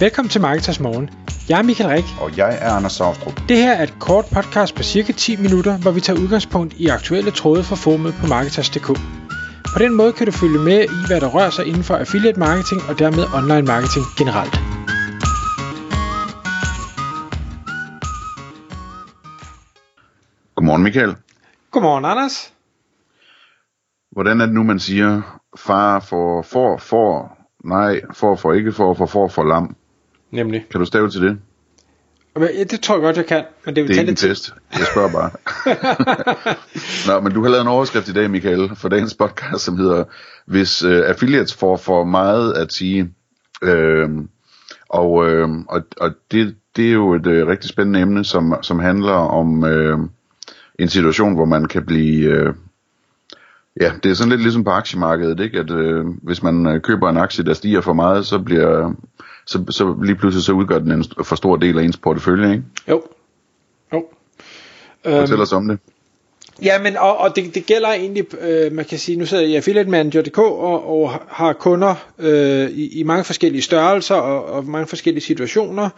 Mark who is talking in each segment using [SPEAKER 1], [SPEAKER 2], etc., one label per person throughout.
[SPEAKER 1] Velkommen til Marketers Morgen. Jeg er Michael Rik.
[SPEAKER 2] Og jeg er Anders Saustrup.
[SPEAKER 1] Det her er et kort podcast på cirka 10 minutter, hvor vi tager udgangspunkt i aktuelle tråde fra formet på Marketers.dk. På den måde kan du følge med i, hvad der rører sig inden for affiliate marketing og dermed online marketing generelt.
[SPEAKER 2] Godmorgen Michael.
[SPEAKER 1] Godmorgen Anders.
[SPEAKER 2] Hvordan er det nu, man siger, far for, for, for, nej, for, for, ikke for, for, for, for lam?
[SPEAKER 1] Nemlig.
[SPEAKER 2] Kan du stave til det?
[SPEAKER 1] Ja, det tror jeg godt, jeg kan, men det vil
[SPEAKER 2] Det er ikke en test. Jeg spørger bare. Nå, men du har lavet en overskrift i dag, Michael, for dagens podcast, som hedder, hvis øh, affiliates får for meget at sige, øh, og, øh, og, og det, det er jo et øh, rigtig spændende emne, som, som handler om øh, en situation, hvor man kan blive... Øh, ja, det er sådan lidt ligesom på aktiemarkedet, ikke? at øh, hvis man øh, køber en aktie, der stiger for meget, så bliver så, så lige pludselig så udgør den en for stor del af ens portefølje. Ikke?
[SPEAKER 1] Jo. Jo.
[SPEAKER 2] Fortæl os om det.
[SPEAKER 1] Ja, men og, og det, det gælder egentlig, øh, man kan sige, nu sidder jeg i Affiliate Manager.dk og, og har kunder øh, i, i mange forskellige størrelser og, og mange forskellige situationer.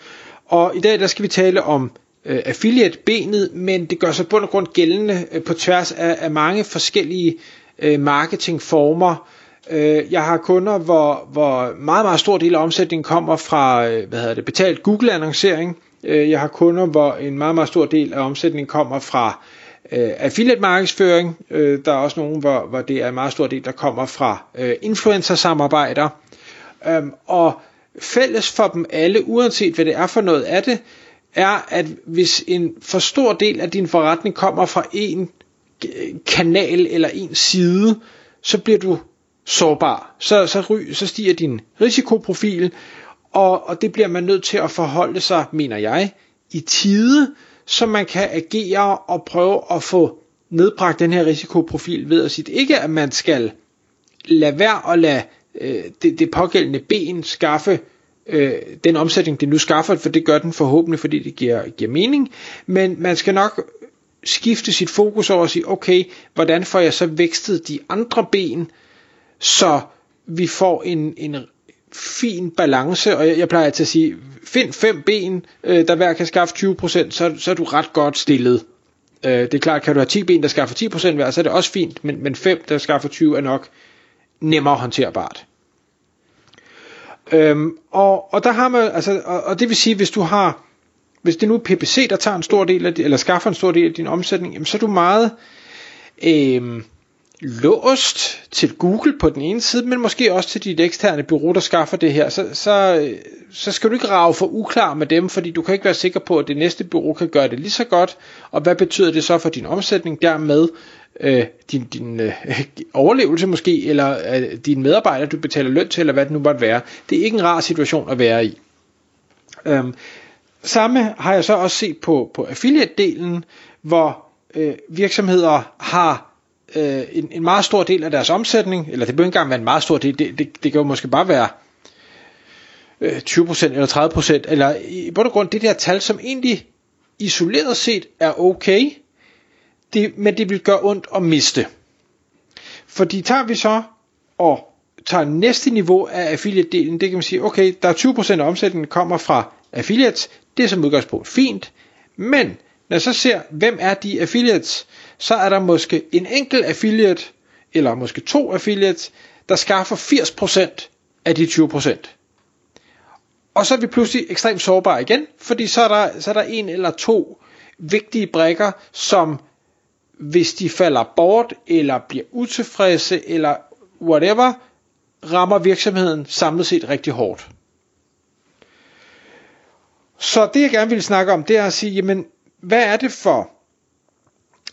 [SPEAKER 1] Og i dag der skal vi tale om øh, affiliate-benet, men det gør sig bund og grund gældende øh, på tværs af, af mange forskellige øh, marketingformer. Øh, jeg har kunder, hvor, hvor meget, meget stor del af omsætningen kommer fra øh, hvad hedder det, betalt Google-annoncering. Øh, jeg har kunder, hvor en meget, meget stor del af omsætningen kommer fra øh, affiliate markedsføring. Øh, der er også nogen, hvor, hvor det er en meget stor del, der kommer fra øh, influencer-samarbejder. Øhm, og fælles for dem alle, uanset hvad det er for noget af det, er, at hvis en for stor del af din forretning kommer fra en øh, kanal eller en side, så bliver du sårbar. Så, så, ry, så stiger din risikoprofil, og, og det bliver man nødt til at forholde sig, mener jeg, i tide, så man kan agere og prøve at få nedbragt den her risikoprofil ved at sige, ikke at man skal lade være at lade øh, det, det pågældende ben skaffe øh, den omsætning, det nu skaffer, for det gør den forhåbentlig, fordi det giver, giver mening, men man skal nok skifte sit fokus over og sige, okay, hvordan får jeg så vækstet de andre ben, så vi får en, en fin balance, og jeg, jeg plejer til at sige, find fem ben, øh, der hver kan skaffe 20%, så, så er du ret godt stillet. Øh, det er klart, kan du have 10 ben, der skaffer 10% hver, så er det også fint, men, men 5, der skaffer 20, er nok nemmere håndterbart. Øhm, og, og der har man, altså, og, og det vil sige, hvis du har, hvis det nu er PPC, der tager en stor del af, eller skaffer en stor del af din omsætning, jamen, så er du meget, øhm, låst til Google på den ene side, men måske også til dit eksterne bureau, der skaffer det her, så, så, så skal du ikke rave for uklar med dem, fordi du kan ikke være sikker på, at det næste bureau kan gøre det lige så godt, og hvad betyder det så for din omsætning dermed, øh, din, din øh, overlevelse måske, eller øh, dine medarbejdere, du betaler løn til, eller hvad det nu måtte være. Det er ikke en rar situation at være i. Øhm, samme har jeg så også set på, på affiliate-delen, hvor øh, virksomheder har øh, en, en meget stor del af deres omsætning, eller det bør ikke engang være en meget stor del, det, det, det kan jo måske bare være øh, 20% eller 30%, eller i bund og grund det der tal, som egentlig isoleret set er okay, det, men det vil gøre ondt at miste. Fordi tager vi så og tager næste niveau af affiliate-delen, det kan man sige, okay, der er 20% af omsætningen kommer fra affiliates, det er som udgangspunkt fint, men når jeg så ser, hvem er de affiliates, så er der måske en enkelt affiliate, eller måske to affiliates, der skaffer 80% af de 20%. Og så er vi pludselig ekstremt sårbare igen, fordi så er der, så er der en eller to vigtige brækker, som hvis de falder bort, eller bliver utilfredse, eller whatever, rammer virksomheden samlet set rigtig hårdt. Så det jeg gerne vil snakke om, det er at sige, jamen, hvad er det for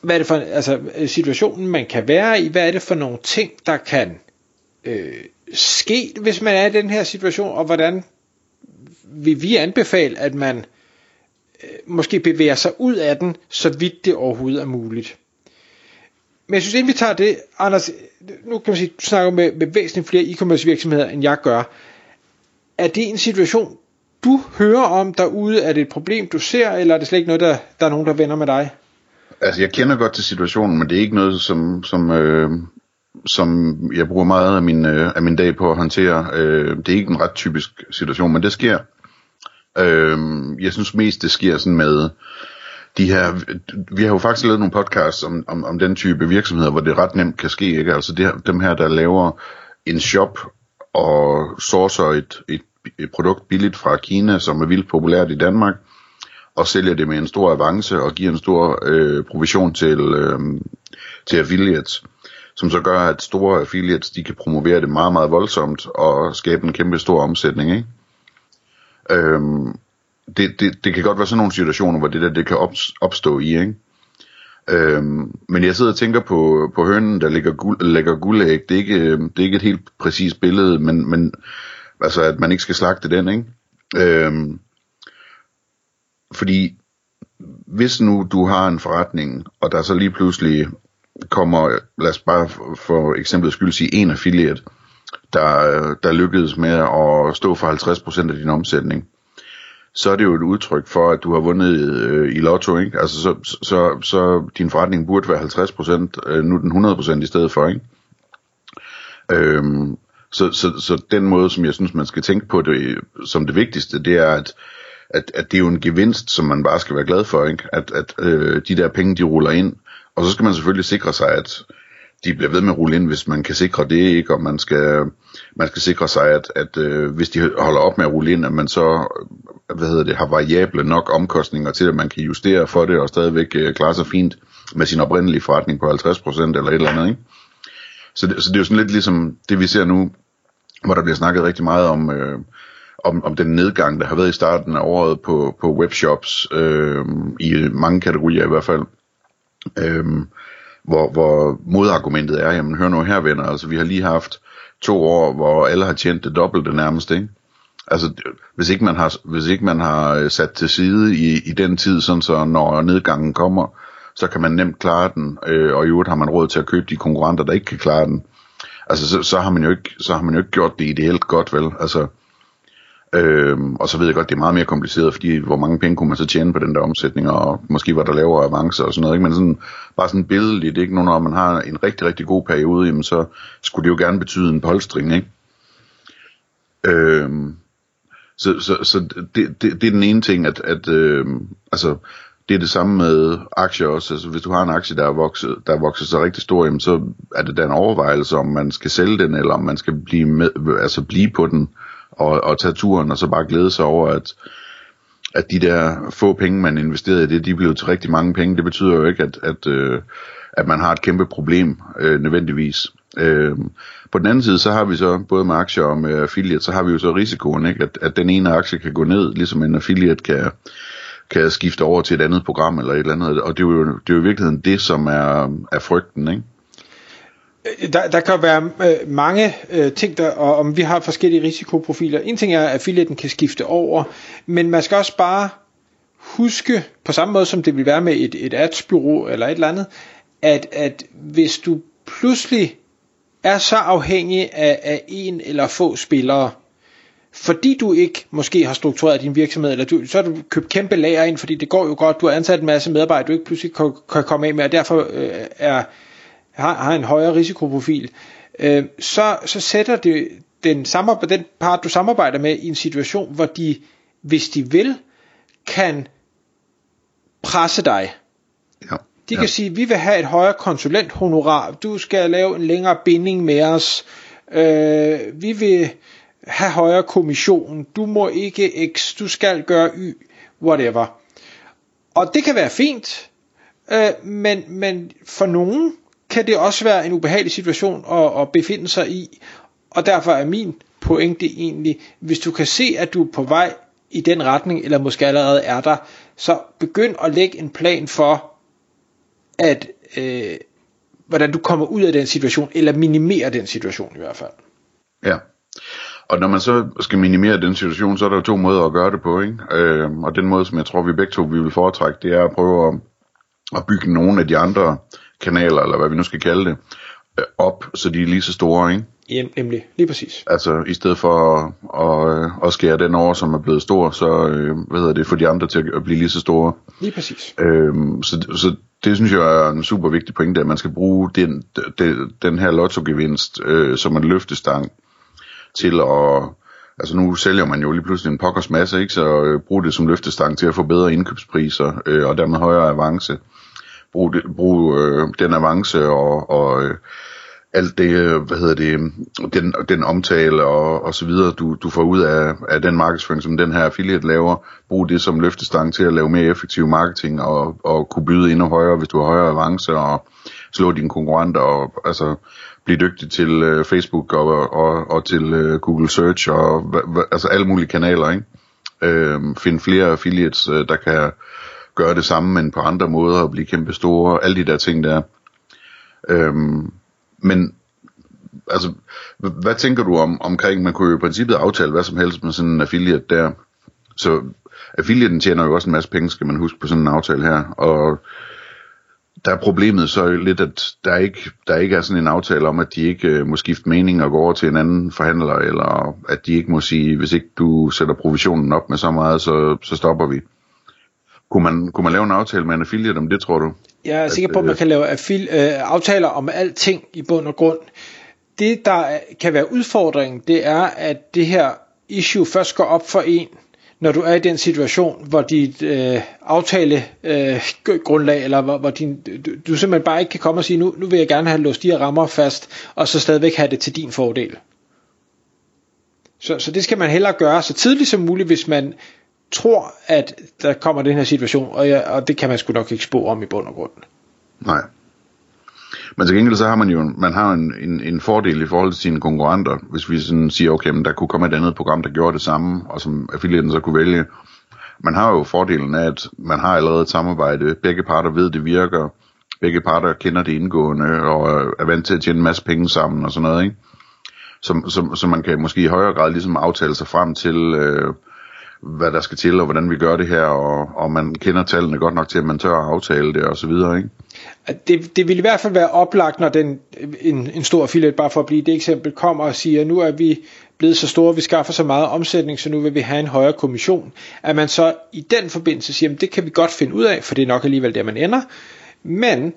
[SPEAKER 1] hvad er det for altså, øh, situationen, man kan være i? Hvad er det for nogle ting, der kan øh, ske, hvis man er i den her situation? Og hvordan vil vi anbefale, at man øh, måske bevæger sig ud af den, så vidt det overhovedet er muligt? Men jeg synes, inden vi tager det, Anders, nu kan man sige, du snakker med, med væsentligt flere e-commerce virksomheder, end jeg gør. Er det en situation, du hører om derude? Er det et problem, du ser, eller er det slet ikke noget, der, der er nogen, der vender med dig?
[SPEAKER 2] Altså, jeg kender godt til situationen, men det er ikke noget, som, som, øh, som jeg bruger meget af min, øh, af min dag på at håndtere. Øh, det er ikke en ret typisk situation, men det sker. Øh, jeg synes mest, det sker sådan med de her, vi har jo faktisk lavet nogle podcasts om, om, om den type virksomheder, hvor det ret nemt kan ske, ikke? Altså det, dem her, der laver en shop og sourcer et, et, et produkt billigt fra Kina, som er vildt populært i Danmark, og sælger det med en stor avance og giver en stor øh, provision til, øh, til affiliates, som så gør, at store affiliates, de kan promovere det meget, meget voldsomt og skabe en kæmpe stor omsætning, ikke? Øhm, det, det, det kan godt være sådan nogle situationer, hvor det der det kan opstå i, ikke? Øhm, men jeg sidder og tænker på, på hønen, der lægger, guld, lægger guldæg. Det er, ikke, øh, det er ikke et helt præcist billede, men, men altså, at man ikke skal slagte den, ikke? Øhm, fordi hvis nu du har en forretning, og der så lige pludselig kommer, lad os bare for eksempel skyld sige en affiliate, der, der lykkedes med at stå for 50% af din omsætning, så er det jo et udtryk for, at du har vundet øh, i lotto, ikke? Altså, så, så, så din forretning burde være 50%, øh, nu er den 100% i stedet for, ikke? Øhm, så, så, så den måde, som jeg synes, man skal tænke på det som det vigtigste, det er, at, at, at det er jo en gevinst, som man bare skal være glad for, ikke? At, at øh, de der penge, de ruller ind, og så skal man selvfølgelig sikre sig, at de bliver ved med at rulle ind, hvis man kan sikre det, ikke? Og man skal, man skal sikre sig, at, at øh, hvis de holder op med at rulle ind, at man så øh, hvad hedder det, har variable nok omkostninger til, at man kan justere for det og stadigvæk øh, klare sig fint med sin oprindelige forretning på 50% eller et eller andet. Ikke? Så, det, så det er jo sådan lidt ligesom det, vi ser nu, hvor der bliver snakket rigtig meget om, øh, om, om den nedgang, der har været i starten af året på, på webshops, øh, i mange kategorier i hvert fald. Øh, hvor, hvor modargumentet er, jamen hør nu her venner, altså vi har lige haft to år, hvor alle har tjent det dobbelte nærmest, ikke? Altså, hvis ikke man har, hvis ikke man har øh, sat til side i, i den tid, sådan så når nedgangen kommer, så kan man nemt klare den, øh, og i øvrigt har man råd til at købe de konkurrenter, der ikke kan klare den. Altså, så, så, har man jo ikke, så har man jo ikke gjort det ideelt godt, vel? Altså, øh, og så ved jeg godt, det er meget mere kompliceret, fordi hvor mange penge kunne man så tjene på den der omsætning, og måske var der lavere avancer og sådan noget, ikke? men sådan, bare sådan billedligt, ikke? Nu når man har en rigtig, rigtig god periode, jamen så skulle det jo gerne betyde en polstring, ikke? Øh, så, så, så det, det, det er den ene ting, at, at øh, altså, det er det samme med aktier også. Altså, hvis du har en aktie, der er vokset, der er vokset så rigtig stor, jamen, så er det den overvejelse, om man skal sælge den, eller om man skal blive, med, altså blive på den og, og tage turen, og så bare glæde sig over, at, at de der få penge, man investerede i det, de blev til rigtig mange penge. Det betyder jo ikke, at, at, øh, at man har et kæmpe problem øh, nødvendigvis. Øh, på den anden side, så har vi så både med aktier og med affiliate, så har vi jo så risikoen, ikke? At, at den ene aktie kan gå ned, ligesom en affiliate kan, kan skifte over til et andet program eller et eller andet. Og det er jo, det er jo i virkeligheden det, som er, er frygten, ikke?
[SPEAKER 1] Øh, der, der kan være øh, mange øh, ting, der, og om vi har forskellige risikoprofiler. En ting er, at affiliaten kan skifte over, men man skal også bare huske, på samme måde som det vil være med et, et adsbureau eller et eller andet, at, at hvis du pludselig er så afhængig af, af en eller få spillere, fordi du ikke måske har struktureret din virksomhed, eller du, så har du købt kæmpe lager ind, fordi det går jo godt, du har ansat en masse medarbejdere, du ikke pludselig kan, kan komme af med, og derfor øh, er, har, har en højere risikoprofil, øh, så, så sætter det den, den part, du samarbejder med, i en situation, hvor de, hvis de vil, kan presse dig.
[SPEAKER 2] Ja.
[SPEAKER 1] De kan ja. sige, vi vil have et højere konsulenthonorar, du skal lave en længere binding med os, øh, vi vil have højere kommission, du må ikke X, du skal gøre Y, whatever. Og det kan være fint, øh, men, men for nogen kan det også være en ubehagelig situation at, at befinde sig i, og derfor er min pointe egentlig, hvis du kan se, at du er på vej i den retning, eller måske allerede er der, så begynd at lægge en plan for, at øh, hvordan du kommer ud af den situation, eller minimere den situation i hvert fald.
[SPEAKER 2] Ja. Og når man så skal minimere den situation, så er der jo to måder at gøre det på, ikke? Øh, og den måde, som jeg tror, vi begge to vi vil foretrække, det er at prøve at, at bygge nogle af de andre kanaler, eller hvad vi nu skal kalde det, øh, op, så de er lige så store, ikke?
[SPEAKER 1] Ja, nemlig. Lige præcis.
[SPEAKER 2] Altså, i stedet for at, at, at skære den over, som er blevet stor, så øh, hvad hedder det, få de andre til at blive lige så store.
[SPEAKER 1] Lige præcis.
[SPEAKER 2] Øhm, så, så det synes jeg er en super vigtig pointe, at man skal bruge den, den, den her lottogevinst øh, som en løftestang til at, Altså nu sælger man jo lige pludselig en pokkers masse, ikke? så øh, brug det som løftestang til at få bedre indkøbspriser øh, og dermed højere avance bruge, det, bruge øh, den avance og, og øh, alt det, øh, hvad hedder det, den, den omtale og, og så videre, du, du får ud af, af den markedsføring, som den her affiliate laver, brug det som løftestang til at lave mere effektiv marketing og, og kunne byde endnu højere, hvis du har højere avance og slå dine konkurrenter og altså blive dygtig til øh, Facebook og, og, og til øh, Google Search og hva, altså alle mulige kanaler, ikke? Øh, finde flere affiliates, øh, der kan gøre det samme, men på andre måder og blive kæmpe store, alle de der ting der. Øhm, men altså, hvad tænker du om omkring, man kunne jo i princippet aftale hvad som helst med sådan en affiliate der. Så affiliaten tjener jo også en masse penge, skal man huske på sådan en aftale her. Og der er problemet så lidt, at der ikke, der ikke er sådan en aftale om, at de ikke øh, må skifte mening og gå over til en anden forhandler, eller at de ikke må sige, hvis ikke du sætter provisionen op med så meget, så, så stopper vi. Kunne man, kunne man lave en aftale med en affiliate om det, tror du?
[SPEAKER 1] Jeg er sikker på, at man øh, kan lave affil, øh, aftaler om alting i bund og grund. Det, der kan være udfordringen, det er, at det her issue først går op for en, når du er i den situation, hvor dit øh, aftale øh, grundlag, eller hvor, hvor din, du, du simpelthen bare ikke kan komme og sige, nu, nu vil jeg gerne have låst de her rammer fast, og så stadigvæk have det til din fordel. Så, så det skal man hellere gøre så tidligt som muligt, hvis man tror, at der kommer den her situation, og, ja, og det kan man sgu nok ikke spå om i bund og grund.
[SPEAKER 2] Nej. Men til gengæld så har man jo man har en, en, en fordel i forhold til sine konkurrenter, hvis vi sådan siger, okay, men der kunne komme et andet program, der gjorde det samme, og som affiliaten så kunne vælge. Man har jo fordelen af, at man har allerede et samarbejde. Begge parter ved, det virker. Begge parter kender det indgående, og er vant til at tjene en masse penge sammen og sådan noget, ikke? Så, så, så man kan måske i højere grad ligesom aftale sig frem til, øh, hvad der skal til, og hvordan vi gør det her, og, og man kender tallene godt nok til, at man tør at aftale det, og så videre, ikke?
[SPEAKER 1] Det, det vil i hvert fald være oplagt, når den, en, en stor affiliate, bare for at blive det eksempel, kommer og siger, nu er vi blevet så store, vi skaffer så meget omsætning, så nu vil vi have en højere kommission. At man så i den forbindelse siger, det kan vi godt finde ud af, for det er nok alligevel der, man ender. Men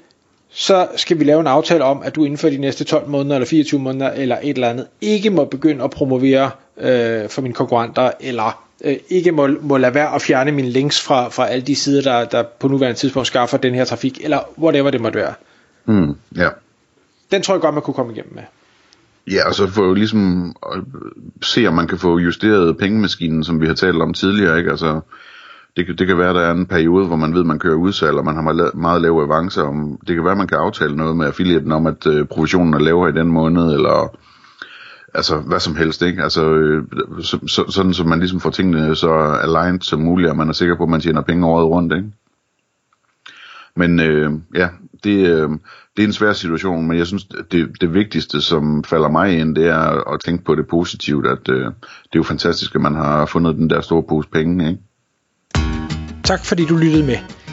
[SPEAKER 1] så skal vi lave en aftale om, at du inden for de næste 12 måneder, eller 24 måneder, eller et eller andet, ikke må begynde at promovere øh, for mine konkurrenter, eller øh, ikke må, må lade være at fjerne mine links fra, fra alle de sider, der, der på nuværende tidspunkt skaffer den her trafik, eller whatever det måtte være.
[SPEAKER 2] Mm, ja.
[SPEAKER 1] Den tror jeg godt, man kunne komme igennem med.
[SPEAKER 2] Ja, og så få ligesom se, om man kan få justeret pengemaskinen, som vi har talt om tidligere, ikke? Altså, det, det kan være, der er en periode, hvor man ved, man kører udsalg, og man har meget, meget lave avancer. Om, det kan være, man kan aftale noget med affiliaten om, at øh, provisionen er lavere i den måned, eller altså hvad som helst, ikke? Altså øh, så, så, sådan, så man ligesom får tingene så aligned som muligt, og man er sikker på, at man tjener penge året rundt, ikke? Men øh, ja, det, øh, det er en svær situation, men jeg synes, det, det vigtigste, som falder mig ind, det er at tænke på det positivt, at øh, det er jo fantastisk, at man har fundet den der store pose penge, ikke?
[SPEAKER 1] Tak fordi du lyttede med.